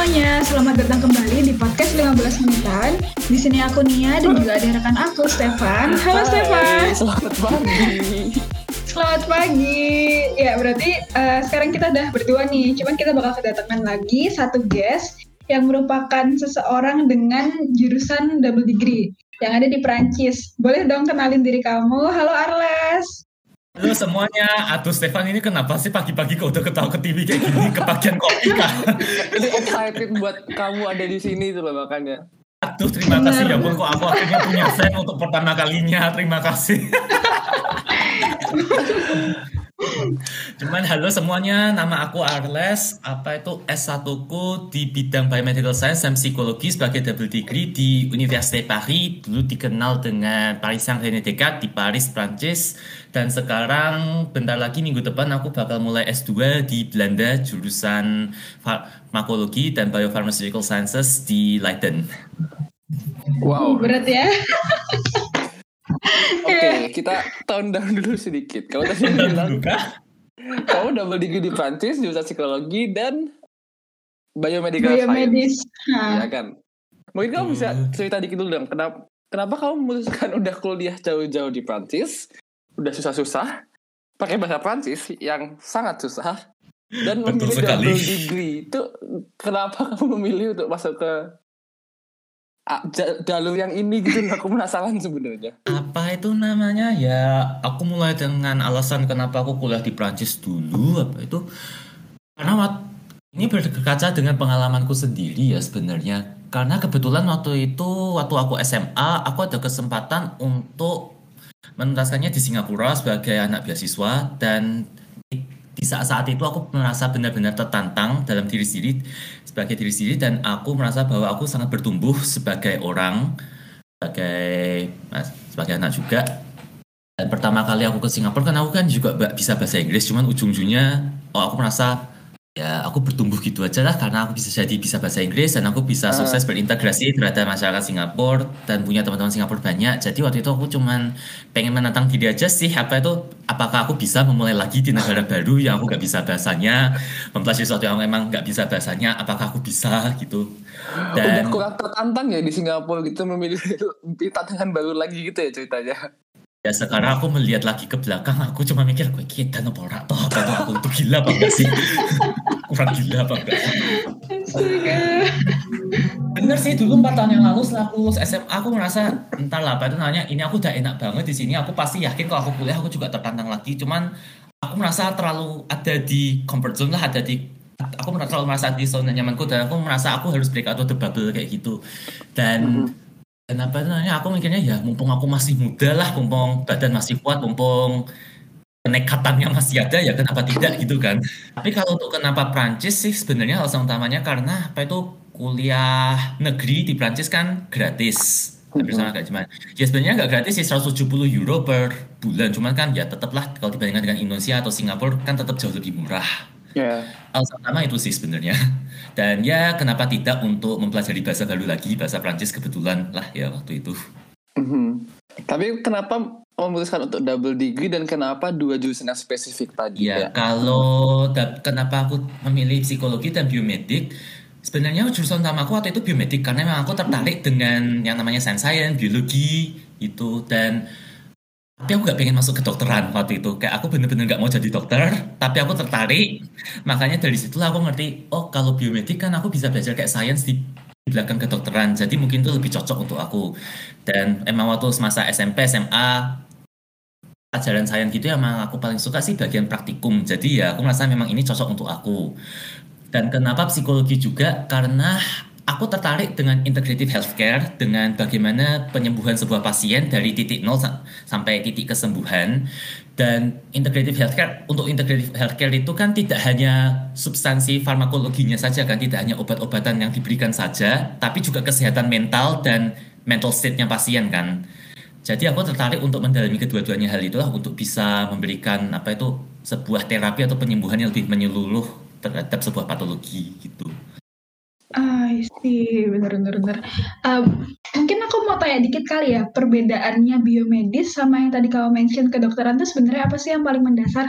semuanya, selamat datang kembali di podcast 15 menitan. Di sini aku Nia dan juga ada rekan aku Stefan. Halo Stefan. Selamat pagi. Selamat pagi. Ya berarti uh, sekarang kita udah berdua nih. Cuman kita bakal kedatangan lagi satu guest yang merupakan seseorang dengan jurusan double degree yang ada di Perancis. Boleh dong kenalin diri kamu. Halo Arles. Halo semuanya, Aduh Stefan ini kenapa sih pagi-pagi kok udah ketawa ke TV kayak gini, kebagian kopi kan? Ini excited buat kamu ada di sini tuh loh makanya. Aduh terima kasih ya pun kok aku akhirnya punya fan untuk pertama kalinya, terima kasih. Cuman halo semuanya, nama aku Arles. Apa itu S1 ku di bidang biomedical science dan psikologi sebagai double degree di Université Paris. Dulu dikenal dengan Paris Saint-René Descartes di Paris, Prancis. Dan sekarang bentar lagi minggu depan aku bakal mulai S2 di Belanda jurusan farmakologi dan biopharmaceutical sciences di Leiden. Wow. Berat ya. Oke, okay, kita tone down dulu sedikit. Kamu tadi bilang kamu double degree di Prancis jurusan psikologi dan biomedical Biomedis. science. Ya kan? Mungkin kamu bisa cerita dikit dulu dong. Kenapa kenapa kamu memutuskan udah kuliah jauh-jauh di Prancis? Udah susah-susah pakai bahasa Prancis yang sangat susah dan Betul memilih sekali. double degree. Itu kenapa kamu memilih untuk masuk ke jalur yang ini gitu aku penasaran sebenarnya Apa itu namanya? Ya, aku mulai dengan alasan kenapa aku kuliah di Prancis dulu. Apa itu? Karena ini berkaca dengan pengalamanku sendiri ya sebenarnya. Karena kebetulan waktu itu, waktu aku SMA, aku ada kesempatan untuk menuntaskannya di Singapura sebagai anak beasiswa dan di saat-saat itu aku merasa benar-benar tertantang dalam diri sendiri sebagai diri sendiri dan aku merasa bahwa aku sangat bertumbuh sebagai orang sebagai sebagai anak juga. Dan pertama kali aku ke Singapura kan aku kan juga bisa bahasa Inggris cuman ujung-ujungnya oh aku merasa ya aku bertumbuh gitu aja lah karena aku bisa jadi bisa bahasa Inggris dan aku bisa Ah. sukses berintegrasi terhadap masyarakat Singapura dan punya teman-teman Singapura banyak. Jadi waktu itu aku cuman pengen menantang diri aja sih apa itu apakah aku bisa memulai lagi di negara baru yang aku gak bisa bahasanya mempelajari sesuatu yang memang gak bisa bahasanya apakah aku bisa gitu. Udah dan kurang tertantang ya di Singapura gitu memilih tantangan baru lagi gitu ya ceritanya ya sekarang aku melihat lagi ke belakang aku cuma mikir gue kita nopo ora toh? Kalau aku tuh gila apa enggak sih? Kurang gila apa enggak bener sih dulu 4 tahun yang lalu setelah aku lulus SMA aku merasa entar lah itu namanya ini aku udah enak banget di sini aku pasti yakin kalau aku kuliah aku juga tertantang lagi. Cuman aku merasa terlalu ada di comfort zone lah ada di aku merasa terlalu merasa di zona nyamanku dan aku merasa aku harus break out of the bubble kayak gitu. Dan dan apa itu namanya aku mikirnya ya mumpung aku masih muda lah mumpung badan masih kuat mumpung kenekatannya masih ada ya kenapa tidak? Gitu kan. Tapi kalau untuk kenapa Prancis sih sebenarnya alasan utamanya karena apa itu kuliah negeri di Prancis kan gratis. Hampir sama kayak cuman ya sebenarnya nggak gratis sih 170 euro per bulan. Cuman kan ya tetaplah kalau dibandingkan dengan Indonesia atau Singapura kan tetap jauh lebih murah ya. Alasan utama itu sih sebenarnya. Dan ya kenapa tidak untuk mempelajari bahasa baru lagi? Bahasa Prancis kebetulan lah ya waktu itu. Mhm. tapi kenapa memutuskan untuk double degree dan kenapa dua jurusan yang spesifik tadi Ya, kalau da- kenapa aku memilih psikologi dan biomedik? Sebenarnya jurusan utama aku waktu itu biomedik karena memang aku tertarik dengan yang namanya science science, biologi itu. Dan tapi aku gak pengen masuk ke dokteran waktu itu kayak aku bener-bener gak mau jadi dokter tapi aku tertarik makanya dari situlah aku ngerti oh kalau biomedik kan aku bisa belajar kayak di di belakang kedokteran jadi mungkin itu lebih cocok untuk aku dan emang waktu semasa SMP SMA pelajaran sains gitu ya emang aku paling suka sih bagian praktikum. Jadi ya aku merasa memang ini cocok untuk aku. Dan kenapa psikologi juga? Karena aku tertarik dengan integrative healthcare, dengan bagaimana penyembuhan sebuah pasien dari titik nol sa- sampai titik kesembuhan. Dan integrative healthcare, untuk integrative healthcare itu kan tidak hanya substansi farmakologinya saja kan, tidak hanya obat-obatan yang diberikan saja, tapi juga kesehatan mental dan mental state-nya pasien kan. Jadi aku tertarik untuk mendalami kedua-duanya hal itulah untuk bisa memberikan apa itu sebuah terapi atau penyembuhan yang lebih menyeluruh terhadap sebuah patologi gitu. I see, bener-bener. bener. Um, mungkin aku mau tanya dikit kali ya, perbedaannya biomedis sama yang tadi kamu mention kedokteran itu sebenarnya apa sih yang paling mendasar?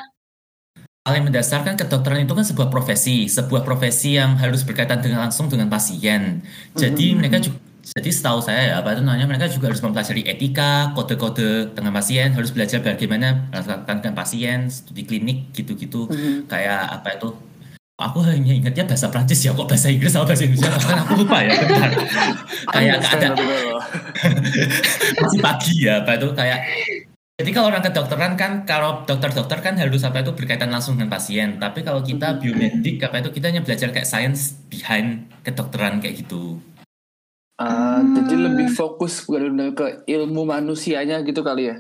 paling mendasarkan kedokteran itu kan sebuah profesi, sebuah profesi yang harus berkaitan dengan langsung dengan pasien. Jadi mereka juga jadi setahu saya ya apa itu namanya mereka juga harus mempelajari etika, kode-kode dengan pasien, harus belajar bagaimana melakukan dengan pasien, studi klinik gitu-gitu. Kayak apa itu? Aku hanya ingatnya bahasa Prancis ya kok bahasa Inggris sama bahasa Indonesia kan aku lupa ya bentar. kayak ada masih pagi ya apa itu kayak jadi kalau orang kedokteran kan kalau dokter-dokter kan harus apa itu berkaitan langsung dengan pasien tapi kalau kita biomedik apa itu kita hanya belajar kayak science behind kedokteran kayak gitu Ah, Hmm. Jadi lebih fokus benar-benar ke ilmu manusianya gitu kali ya.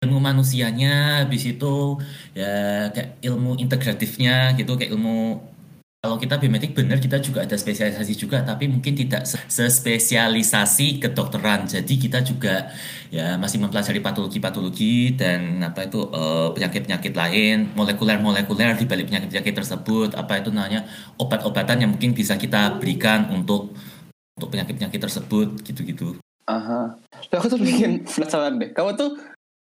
ilmu manusianya habis itu ya kayak ilmu integratifnya gitu kayak ilmu kalau kita biomedik benar kita juga ada spesialisasi juga tapi mungkin tidak se- sespesialisasi kedokteran jadi kita juga ya masih mempelajari patologi-patologi dan apa itu eh, penyakit-penyakit lain molekuler-molekuler di balik penyakit-penyakit tersebut apa itu namanya obat-obatan yang mungkin bisa kita berikan untuk untuk penyakit-penyakit tersebut gitu-gitu Aha. Aku tuh bikin penasaran deh. Kamu tuh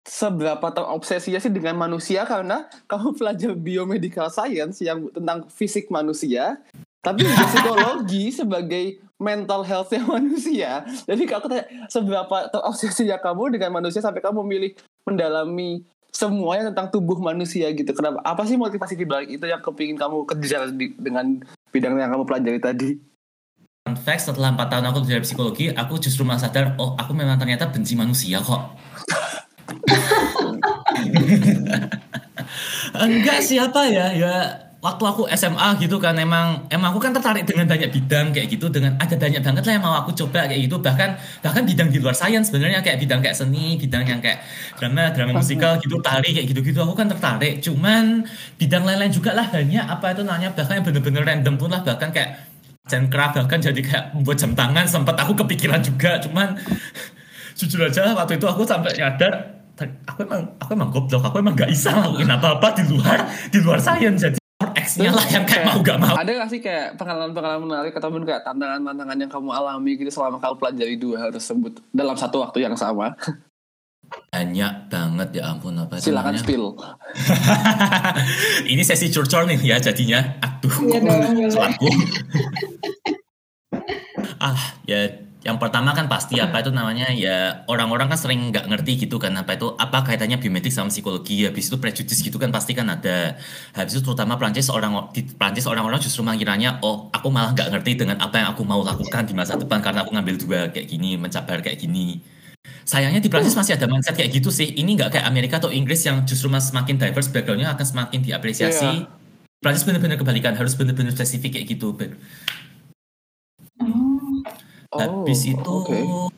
seberapa terobsesinya sih dengan manusia karena kamu belajar biomedical science yang tentang fisik manusia, tapi psikologi sebagai mental health-nya manusia. Jadi aku tanya, seberapa terobsesinya kamu dengan manusia sampai kamu memilih mendalami semuanya tentang tubuh manusia gitu. Kenapa? Apa sih motivasi di balik itu yang kepingin kamu di- dengan bidang yang kamu pelajari tadi? Fun fact, setelah 4 tahun aku belajar psikologi, aku justru malah sadar, oh aku memang ternyata benci manusia kok. Enggak siapa ya, ya waktu aku SMA gitu kan emang emang aku kan tertarik dengan banyak bidang kayak gitu dengan ada banyak banget lah yang mau aku coba kayak gitu. Bahkan bahkan bidang di luar sains sebenarnya kayak bidang kayak seni bidang yang kayak drama drama musikal gitu tari kayak gitu gitu aku kan tertarik. Cuman bidang lain-lain juga lah banyak apa itu namanya bahkan yang bener-bener random pun lah bahkan kayak craft bahkan jadi kayak membuat jam tangan sempat aku kepikiran juga. Cuman jujur aja waktu itu aku sampai nyadar aku emang aku emang goblok aku emang gak bisa ngelakuin apa-apa di luar di luar sains jadi X-nya lah yang kayak mau gak mau Ada gak sih kayak pengalaman-pengalaman menarik ataupun kayak tantangan-tantangan yang kamu alami gitu selama kamu pelajari dua hal tersebut dalam satu waktu yang sama? banyak banget ya ampun apa itu Silakan namanya spill. ini sesi curcol nih ya jadinya aduh Iya dong, boleh. selaku ah ya yang pertama kan pasti apa itu namanya ya orang-orang kan sering nggak ngerti gitu kan apa itu apa kaitannya biomedik sama psikologi. Habis itu prejudice gitu kan pasti kan ada. Habis itu terutama Prancis orang di Prancis orang-orang justru mengiranya oh aku malah nggak ngerti dengan apa yang aku mau lakukan di masa depan karena aku ngambil dua kayak gini mencabar kayak gini. Sayangnya di Prancis masih ada mindset kayak gitu sih. Ini nggak kayak Amerika atau Inggris yang justru mas semakin diverse backgroundnya akan semakin diapresiasi. Prancis benar-benar kebalikan harus benar-benar spesifik kayak gitu Oh. Habis itu oke.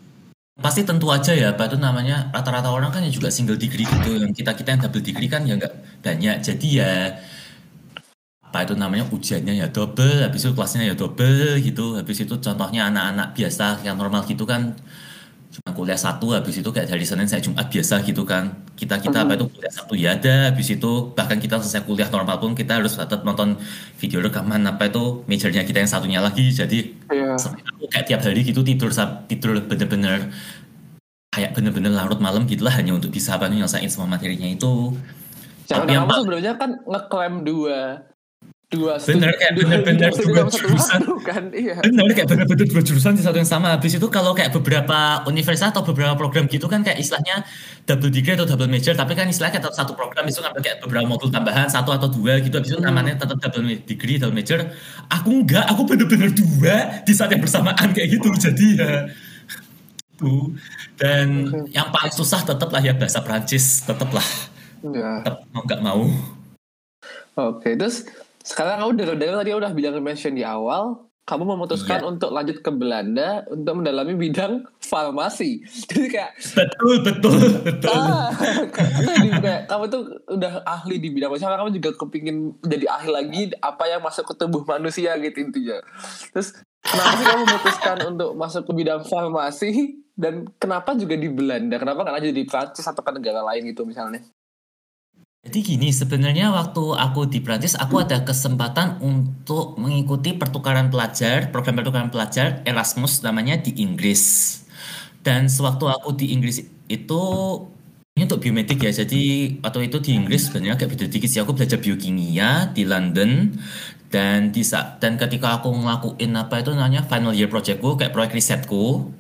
pasti tentu aja ya, apa itu namanya rata-rata orang kan yang juga single degree gitu, yang kita kita yang double degree kan ya nggak banyak. Jadi ya apa itu namanya ujiannya ya double, habis itu kelasnya ya double gitu, habis itu contohnya anak-anak biasa yang normal gitu kan cuma kuliah satu habis itu kayak dari Senin saya Jumat biasa gitu kan. Kita kita apa itu kuliah satu ya ada habis itu bahkan kita selesai kuliah normal pun kita harus tetap nonton video rekaman apa itu majornya kita yang satunya lagi. Jadi Iya. sampai aku kayak tiap hari gitu tidur tidur bener-bener kayak bener-bener larut malam gitulah hanya untuk bisa apa nyelesain semua materinya itu. Jangan Tapi yang sebenarnya kan ngeklaim dua dua Bener, kayak bener-bener dua jurusan. kan iya. bener kayak bener-bener dua jurusan di satu yang sama. Habis itu kalau kayak beberapa universitas atau beberapa program gitu kan kayak istilahnya double degree atau double major tapi kan istilahnya kayak satu program itu ngambil kayak beberapa modul tambahan satu atau dua gitu. Habis itu namanya tetap double degree double major. Aku enggak aku bener-bener dua di saat yang bersamaan kayak gitu jadi ya. Dan yang paling susah tetap lah ya bahasa Prancis tetap lah. Iya. tetap mau nggak mau. Oke, terus sekarang kamu dengar-dengar tadi udah bilang mention di awal, kamu memutuskan Iya. untuk lanjut ke Belanda untuk mendalami bidang farmasi. Jadi kayak betul betul betul ah, di- kayak kamu tuh udah ahli di bidang farmasi, kamu juga kepingin jadi ahli lagi apa yang masuk ke tubuh manusia gitu intinya. Terus kenapa sih kamu memutuskan untuk masuk ke bidang farmasi dan kenapa juga di Belanda? Kenapa nggak lanjut di Prancis atau ke negara lain gitu misalnya? Jadi gini, sebenarnya waktu aku di Prancis, aku ada kesempatan untuk mengikuti pertukaran pelajar, program pertukaran pelajar Erasmus namanya di Inggris. Dan sewaktu aku di Inggris itu, ini untuk biomedik ya. Jadi waktu itu di Inggris sebenarnya agak beda dikit sih. Aku belajar biokimia di London dan di dan ketika aku ngelakuin apa itu namanya final year projectku kayak proyek risetku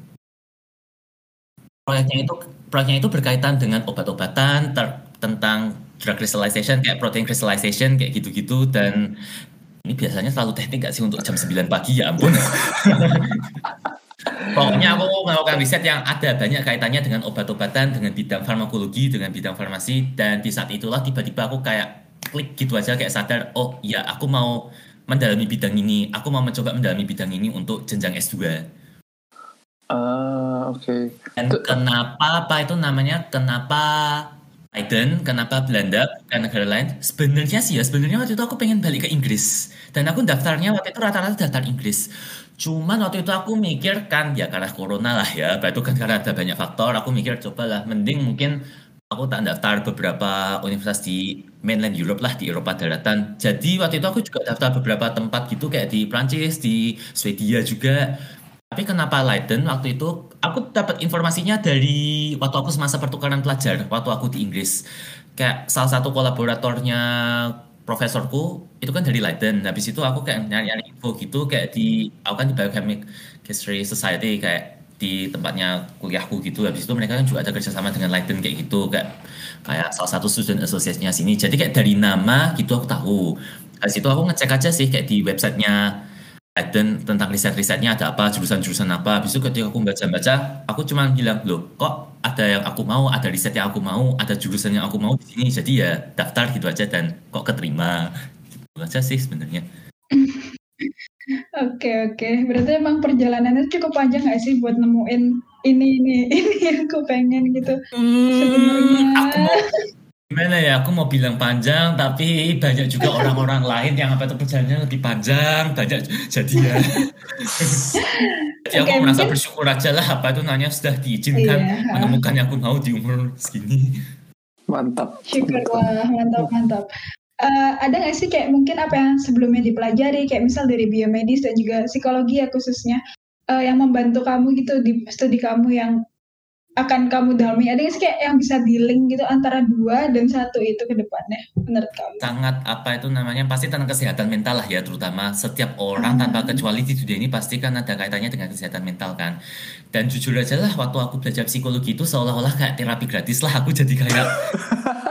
proyeknya itu proyeknya itu berkaitan dengan obat-obatan tentang drug crystallization kayak protein crystallization kayak gitu-gitu dan ini biasanya selalu teknik gak sih untuk jam 9 pagi ya ampun Pokoknya aku melakukan riset yang ada banyak kaitannya dengan obat-obatan, dengan bidang farmakologi, dengan bidang farmasi, dan di saat itulah tiba-tiba aku kayak klik gitu aja kayak sadar oh ya aku mau mendalami bidang ini aku mau mencoba mendalami bidang ini untuk jenjang S2 Ah, uh, oke. Okay. Dan kenapa apa itu namanya? Kenapa Leiden? Kenapa Belanda? Bukan negara lain? Sebenarnya sih ya, sebenarnya waktu itu aku pengen balik ke Inggris. Dan aku daftarnya waktu itu rata-rata daftar Inggris. Cuman waktu itu aku mikir kan, ya karena corona lah ya. Itu kan karena ada banyak faktor. Aku mikir cobalah, mending mungkin aku tak daftar beberapa universitas di mainland Europe lah di Eropa daratan. Jadi waktu itu aku juga daftar beberapa tempat gitu kayak di Prancis, di Swedia juga. Tapi kenapa Leiden waktu itu aku dapat informasinya dari waktu aku semasa pertukaran pelajar waktu aku di Inggris. Kayak salah satu kolaboratornya profesorku itu kan dari Leiden. Habis itu aku kayak nyari-nyari info gitu kayak di aku kan di Biochemic History Society kayak di tempatnya kuliahku gitu habis itu mereka kan juga ada kerjasama dengan Leiden kayak gitu kayak kayak salah satu student association-nya sini jadi kayak dari nama gitu aku tahu habis itu aku ngecek aja sih kayak di websitenya Leiden tentang riset-risetnya ada apa jurusan-jurusan apa. Habis itu ketika aku baca-baca aku cuma bilang loh kok ada yang aku mau ada riset yang aku mau ada jurusan yang aku mau di sini jadi ya daftar gitu aja dan kok keterima. Gitu aja sih sebenarnya. Oke oke, berarti emang perjalanannya cukup panjang gak sih buat nemuin ini ini ini yang aku pengen gitu? Hmm, sebenarnya. Mau bilang panjang, tapi banyak juga orang-orang lain yang apa itu perjalanannya lebih panjang, banyak jadi ya. jadi okay, aku merasa mungkin, bersyukur aja lah apa itu nanya sudah diizinkan iya, menemukan yang aku mau di umur segini. Mantap. Syukurlah, mantap mantap uh, ada nggak sih kayak mungkin apa yang sebelumnya dipelajari kayak misal dari biomedis dan juga psikologi ya khususnya uh, yang membantu kamu gitu di studi kamu yang akan kamu dalami. Ada nggak sih kayak yang bisa di link gitu antara dua dan satu itu ke depannya menurut kamu? Sangat apa itu namanya pasti tentang kesehatan mental lah ya terutama setiap orang hmm. tanpa kecuali di dunia ini pasti kan ada kaitannya dengan kesehatan mental kan. Dan jujur aja lah waktu aku belajar psikologi itu seolah-olah kayak terapi gratis lah aku jadi kayak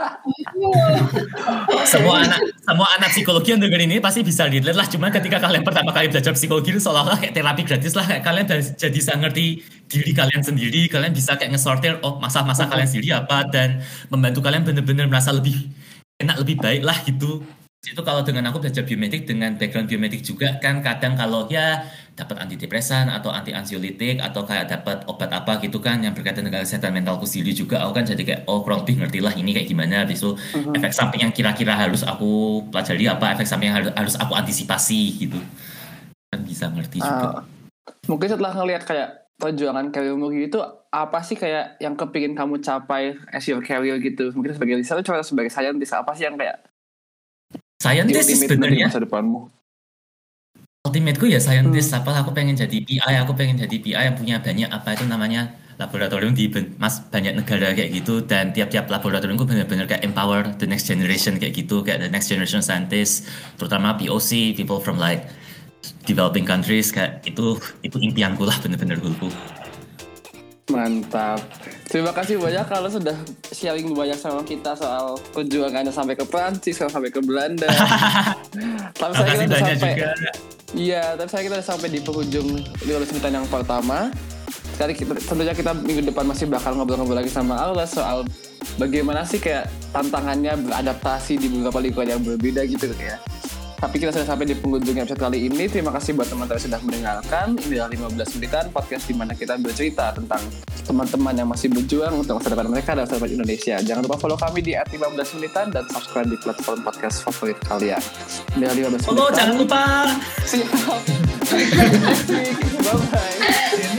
semua anak semua anak psikologi yang denger ini pasti bisa relate lah. Cuma ketika kalian pertama kali belajar psikologi itu seolah-olah kayak terapi gratis lah. Kayak kalian jadi bisa ngerti diri kalian sendiri. Kalian bisa kayak ngesortir oh masa-masa kalian sendiri apa dan membantu kalian bener-bener merasa lebih enak lebih baik lah gitu itu kalau dengan aku belajar biomedik dengan background biomedik juga kan kadang kalau ya dapat antidepresan atau anti ansiolitik atau kayak dapat obat apa gitu kan yang berkaitan dengan kesehatan mentalku sendiri juga aku kan jadi kayak oh kurang lebih ngerti lah ini kayak gimana. Habis itu uh-huh. efek samping yang kira-kira harus aku pelajari apa efek samping yang harus, harus aku antisipasi gitu. Kan bisa ngerti juga. uh, mungkin setelah ngelihat kayak perjuangan karirmu gitu apa sih kayak yang kepingin kamu capai as your career gitu? Mungkin sebagai researcher coba sebagai scientist apa sih yang kayak scientist sebenarnya masa depanmu ultimateku ya scientist hmm. apa aku pengen jadi PI aku pengen jadi PI yang punya banyak apa itu namanya laboratorium di mas banyak negara kayak gitu dan tiap-tiap laboratoriumku benar-benar kayak empower the next generation kayak gitu kayak the next generation scientist terutama POC people from like developing countries kayak itu itu impianku lah bener-bener dulu Mantap. Terima kasih banyak kalau sudah sharing banyak sama kita soal perjuangannya sampai ke Prancis, sampai ke Belanda. tapi saya kita udah sampai juga. Iya, tapi saya kita udah sampai di penghujung lima menit yang pertama. Sekali kita, tentunya kita minggu depan masih bakal ngobrol-ngobrol lagi sama Aula soal bagaimana sih kayak tantangannya beradaptasi di beberapa lingkungan yang berbeda gitu ya. Tapi kita sudah sampai di penghujung episode kali ini. Terima kasih buat teman-teman sudah mendengarkan. Ini adalah 15 menitan podcast di mana kita bercerita tentang teman-teman yang masih berjuang untuk masa depan mereka dan masa depan Indonesia. Jangan lupa follow kami di 15 menitan dan subscribe di platform podcast favorit kalian. Ini adalah 15 menitan. Oh, jangan lupa. Siap. Bye-bye.